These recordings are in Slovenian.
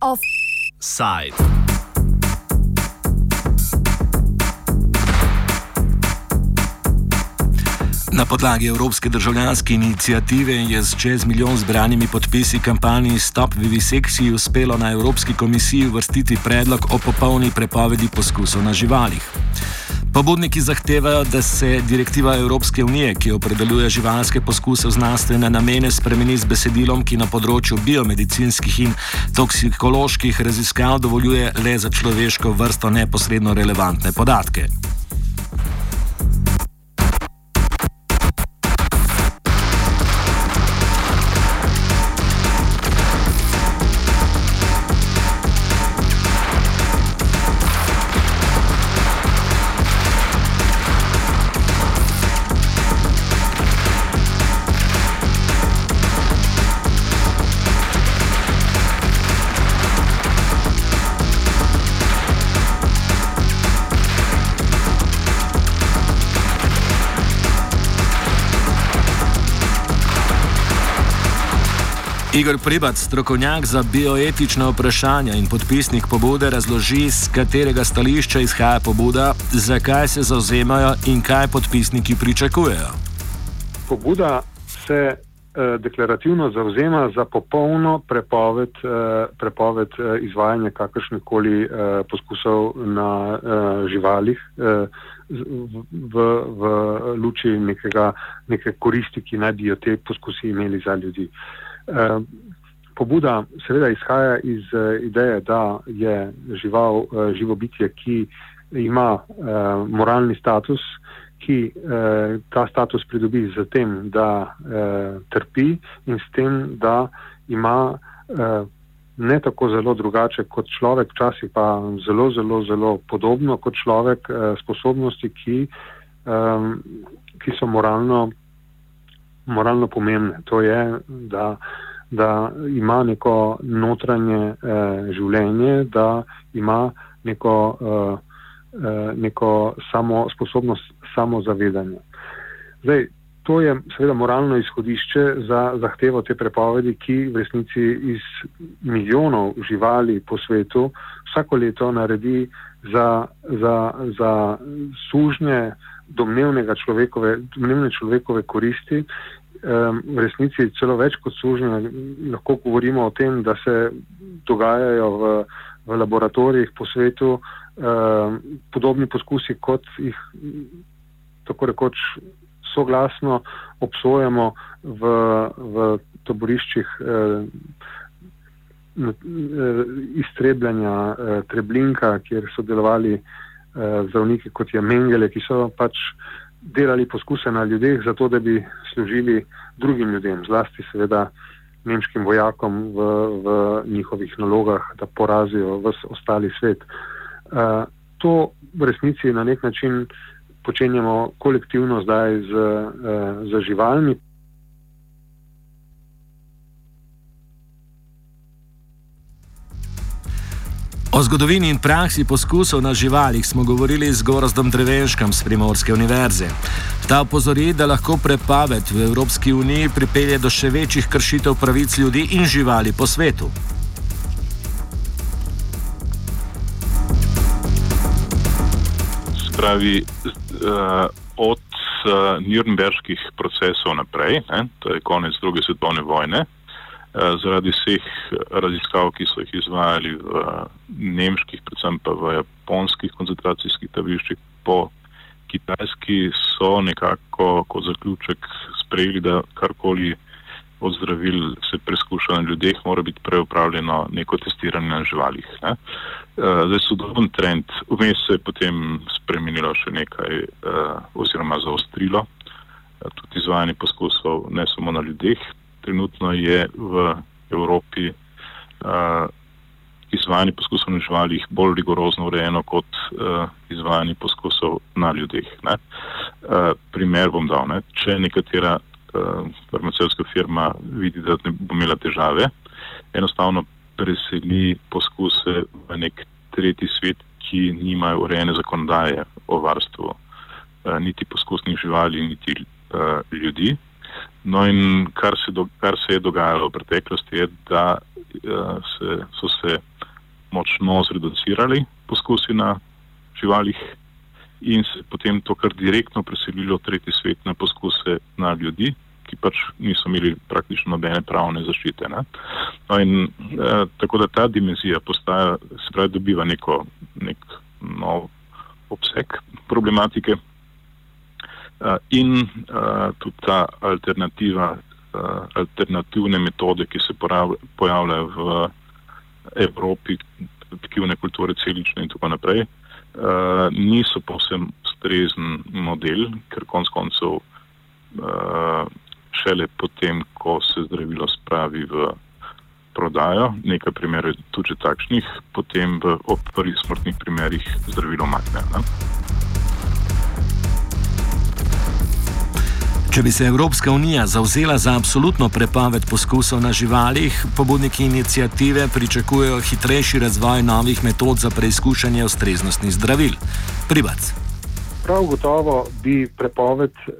Offside. Na podlagi Evropske državljanske inicijative je z čez milijon zbranimi podpisi kampanji Stop Viviseksi uspelo na Evropski komisiji vrstiti predlog o popolni prepovedi poskusov na živalih. Pobudniki zahtevajo, da se direktiva Evropske unije, ki opredeljuje živalske poskuse v znanstvene namene, spremeni z besedilom, ki na področju biomedicinskih in toksikoloških raziskav dovoljuje le za človeško vrsto neposredno relevantne podatke. Igor Pribat, strokovnjak za bioetična vprašanja in podpisnik pobude, razloži, z katerega stališča izhaja pobuda, zakaj se zauzemajo in kaj podpisniki pričakujejo. Pobuda se eh, deklarativno zauzema za popolno prepoved, eh, prepoved eh, izvajanja kakršnih koli eh, poskusov na eh, živalih. Eh, V, v luči nekega, neke koristi, ki naj bi jo te poskusi imeli za ljudi. Uh, pobuda seveda izhaja iz uh, ideje, da je žival uh, živo bitje, ki ima moralni status, ki ta status pridobi z tem, da trpi in s tem, da ima ne tako zelo drugače kot človek, včasih pa zelo, zelo, zelo podobno kot človek, sposobnosti, ki, ki so moralno moralno pomembne. To je, da, da ima neko notranje eh, življenje, da ima neko, eh, eh, neko samo, sposobnost samozavedanja. Zdaj, to je seveda moralno izhodišče za zahtevo te prepovedi, ki v resnici iz milijonov živali po svetu vsako leto naredi za, za, za sužnje domnevnega človekove, domnevne človekove koristi v resnici celo več kot služno. Lahko govorimo o tem, da se dogajajo v, v laboratorijih po svetu podobni poskusi, kot jih tako rekoč soglasno obsojamo v, v taboriščih iztrebljanja Treblinka, kjer so delovali zdravniki kot je Mengele, ki so pač delali poskuse na ljudeh, zato da bi služili drugim ljudem, zlasti seveda nemškim vojakom v, v njihovih nalogah, da porazijo vse ostali svet. Uh, to v resnici na nek način počenjamo kolektivno zdaj z, uh, z živalmi, O zgodovini in praksi poskusov na živalih smo govorili z Gorozdom Drevenškom z Primorske univerze. Ta opozori, da lahko prepoved v Evropski uniji pripelje do še večjih kršitev pravic ljudi in živali po svetu. Spravi, uh, od uh, Nürnberških procesov naprej, ne, to je konec druge svetovne vojne, Eh, zaradi vseh raziskav, ki so jih izvajali v nemških, predvsem pa v japonskih koncentracijskih taboriščih po Kitajski, so nekako kot zaključek sprejeli, da karkoli od zdravil se preskuša na ljudeh, mora biti preupravljeno neko testiranje na živalih. Ne. Eh, zdaj, sodoben trend, vmes se je potem spremenilo še nekaj eh, oziroma zaostrilo, tudi izvajanje poskusov ne samo na ljudeh, trenutno je v Evropi uh, izvajanje poskusov na živalih bolj rigorozno urejeno kot uh, izvajanje poskusov na ljudeh. Uh, primer bom dal, ne? če nekatera uh, farmacevtska firma vidi, da ne bo imela težave, enostavno preseli poskuse v nek tretji svet, ki nimajo urejene zakonodaje o varstvu niti poskusnih živali, niti uh, ljudi. No, in kar se, do, kar se je dogajalo v preteklosti, je, da uh, se, so se močno zreducirali poskusi na živalih in se potem to kar direktno preselilo v tretji svet na poskuse na ljudi, ki pač niso imeli praktično nobene pravne zaščite. Ne? No, in uh, tako da ta dimenzija postaja, se pravi, dobiva neko, nek nov obseg problematike. Uh, in uh, tudi ta alternativa, uh, alternativne metode, ki se pojavljajo v Evropi, tkivne kulture, celične in tako naprej, niso povsem strezen model, ker konc koncev šele potem, ko se zdravilo spravi v prodajo, nekaj primerov je tudi takšnih, potem v prvih smrtnih primerih zdravilo makne. Če bi se Evropska unija zauzela za absolutno prepoved poskusov na živalih, pobudniki inicijative pričakujejo hitrejši razvoj novih metod za preizkušanje ustreznosti zdravil. Privac. Prav gotovo bi prepoved eh,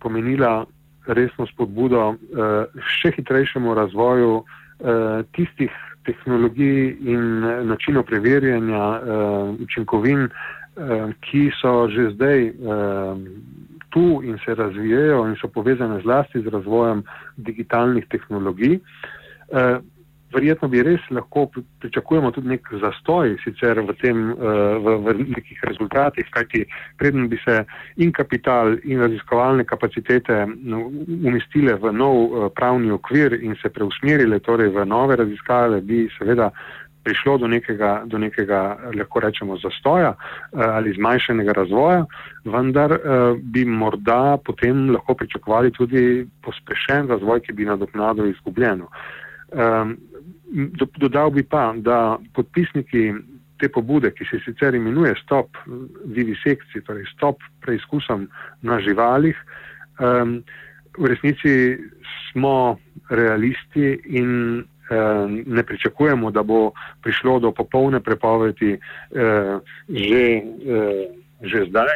pomenila resno spodbudo eh, še hitrejšemu razvoju eh, tistih tehnologij in načinov preverjanja eh, učinkovin, eh, ki so že zdaj. Eh, tu in se razvijajo in so povezane zlasti z razvojem digitalnih tehnologij. Eh, verjetno bi res lahko pričakujemo tudi nek zastoj sicer v tem, eh, v, v nekih rezultatih, kajti preden bi se in kapital in raziskovalne kapacitete no, umestile v nov eh, pravni okvir in se preusmerile torej v nove raziskave, bi seveda prišlo do nekega, do nekega lahko rečemo, zastoja eh, ali zmanjšanega razvoja, vendar eh, bi morda potem lahko pričakovali tudi pospešen razvoj, ki bi nadoknadil izgubljeno. Ehm, dodal bi pa, da podpisniki te pobude, ki se sicer imenuje Stop vivisekciji, torej Stop preizkusom na živalih, ehm, v resnici smo realisti in ne pričakujemo, da bo prišlo do popolne prepovedi eh, že, eh, že zdaj.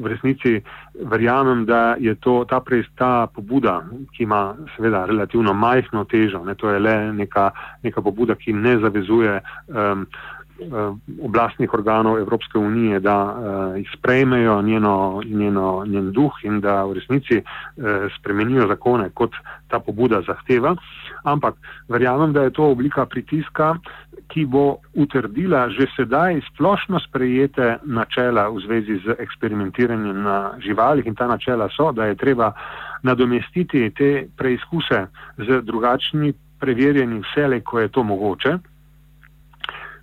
V resnici verjamem, da je to, ta, prej, ta pobuda, ki ima seveda relativno majhno težo, ne, to je le neka, neka pobuda, ki ne zavezuje um, oblastnih organov Evropske unije, da uh, sprejmejo njeno, njeno, njen duh in da v resnici uh, spremenijo zakone, kot ta pobuda zahteva. Ampak verjamem, da je to oblika pritiska, ki bo utrdila že sedaj splošno sprejete načela v zvezi z eksperimentiranjem na živalih in ta načela so, da je treba nadomestiti te preizkuse z drugačnimi preverjanji vsele, ko je to mogoče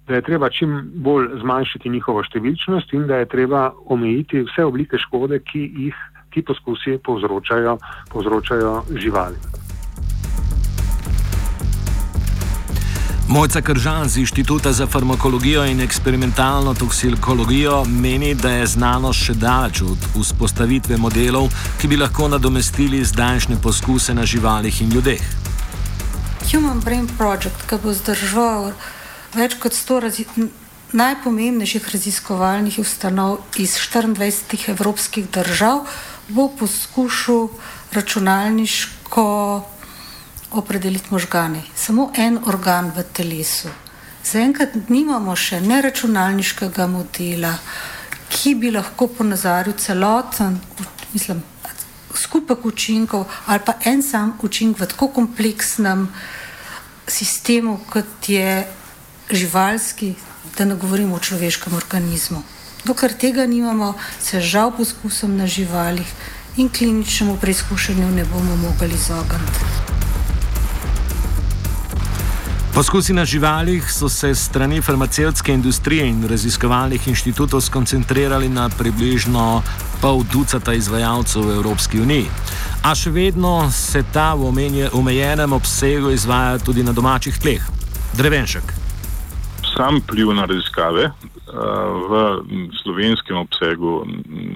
da je treba čim bolj zmanjšati njihovo številčnost in da je treba omejiti vse oblike škode, ki jih ti poskusi povzročajo, povzročajo živali. Mojca Kržan z Inštituta za farmakologijo in eksperimentalno toksikologijo meni, da je znanost še daleč od vzpostavitve modelov, ki bi lahko nadomestili zdajšnje poskuse na živalih in ljudeh. Human Brain Project, ki bo zdržal več kot 100 razi najpomembnejših raziskovalnih ustanov iz 24 evropskih držav, bo poskušal računalniško opredeliti možgane. Samo en organ v telesu. Zaenkrat nimamo še ne računalniškega modela, ki bi lahko ponazoril celoten, mislim, skupek učinkov ali pa en sam učinek v tako kompleksnem sistemu, kot je živalski, da ne govorimo o človeškem organizmu. Dokler tega nimamo, se žal poskusom na živalih in kliničnemu preizkušanju ne bomo mogli izogniti. Poskusi na živalih so se strani farmacevtske industrije in raziskovalnih inštitutov skoncentrirali na približno pol ducata izvajalcev v Evropski uniji. A še vedno se ta v omejenem obsegu izvaja tudi na domačih tleh. Drevenšek sam pliv na raziskave uh, v slovenskem obsegu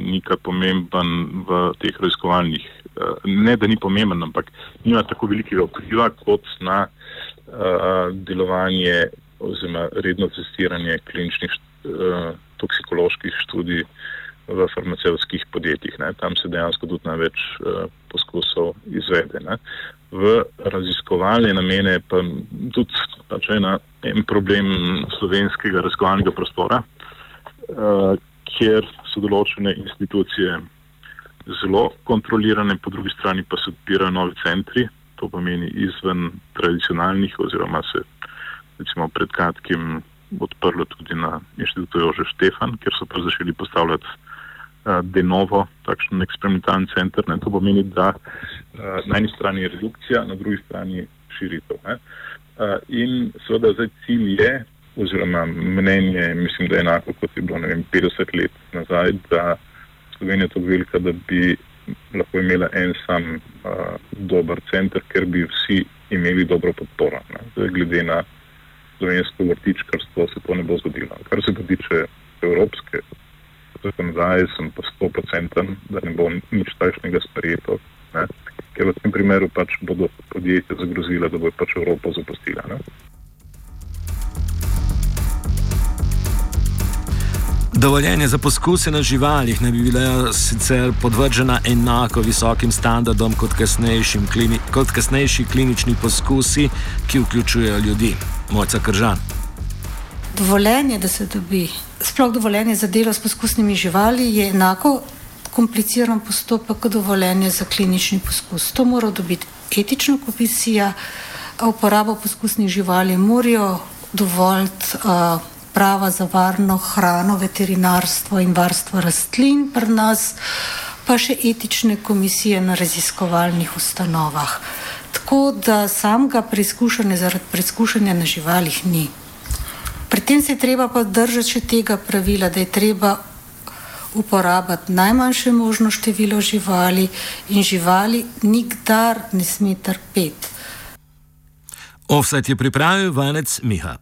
ni kar pomemben v teh raziskovalnih, uh, ne da ni pomemben, ampak nima tako velikega vpliva kot na uh, delovanje oziroma redno testiranje kliničnih toksikoloških študij v farmacevskih podjetjih. Ne. Tam se dejansko tudi največ uh, poskusov izvede. Ne. V raziskovalne namene pa tudi pač ena, en problem slovenskega raziskovalnega prostora, uh, kjer so določene institucije zelo kontrolirane, po drugi strani pa se odpirajo novi centri, to pomeni izven tradicionalnih oziroma se recimo pred kratkim odprlo tudi na inštitutu Jože Štefan, kjer so pa začeli postavljati de novo takšen eksperimentalni center. Ne. To pomeni, da na eni strani je redukcija, na drugi strani širitev. Uh, in seveda zdaj cilj je, oziroma mnenje, mislim, da je enako kot je bilo vem, 50 let nazaj, da Slovenija je tako velika, da bi lahko imela en sam uh, dober center, ker bi vsi imeli dobro podporo. Glede na slovensko vrtičkarstvo se to ne bo zgodilo. Kar se pa tiče evropske zakonodaje, sem pa 100%, da ne bo nič takšnega sprejeto. Ne? Ker v tem primeru pač bodo podjetja zagrozila, da bo pač Evropo zapustila. Ne? Dovoljenje za poskuse na živalih ne bi bila sicer podvržena enako visokim standardom kot, klini, kot kasnejši klinični poskusi, ki vključujejo ljudi. Mojca Kržan. Dovoljenje, da se dobi, sploh dovoljenje za delo s poskusnimi živali, je enako kompliciran postopek kot dovoljenje za klinični poskus. To mora dobiti etična komisija, uporabo poskusnih živali morajo dovoljiti. Uh, prava za varno hrano, veterinarstvo in varstvo rastlin pri nas, pa še etične komisije na raziskovalnih ustanovah. Tako da samega preizkušanja zaradi preizkušanja na živalih ni. Pri tem se je treba pa držati še tega pravila, da je treba uporabiti najmanjše možno število živali in živali nikdar ne sme trpeti. Offset je pripravil vanec Miha.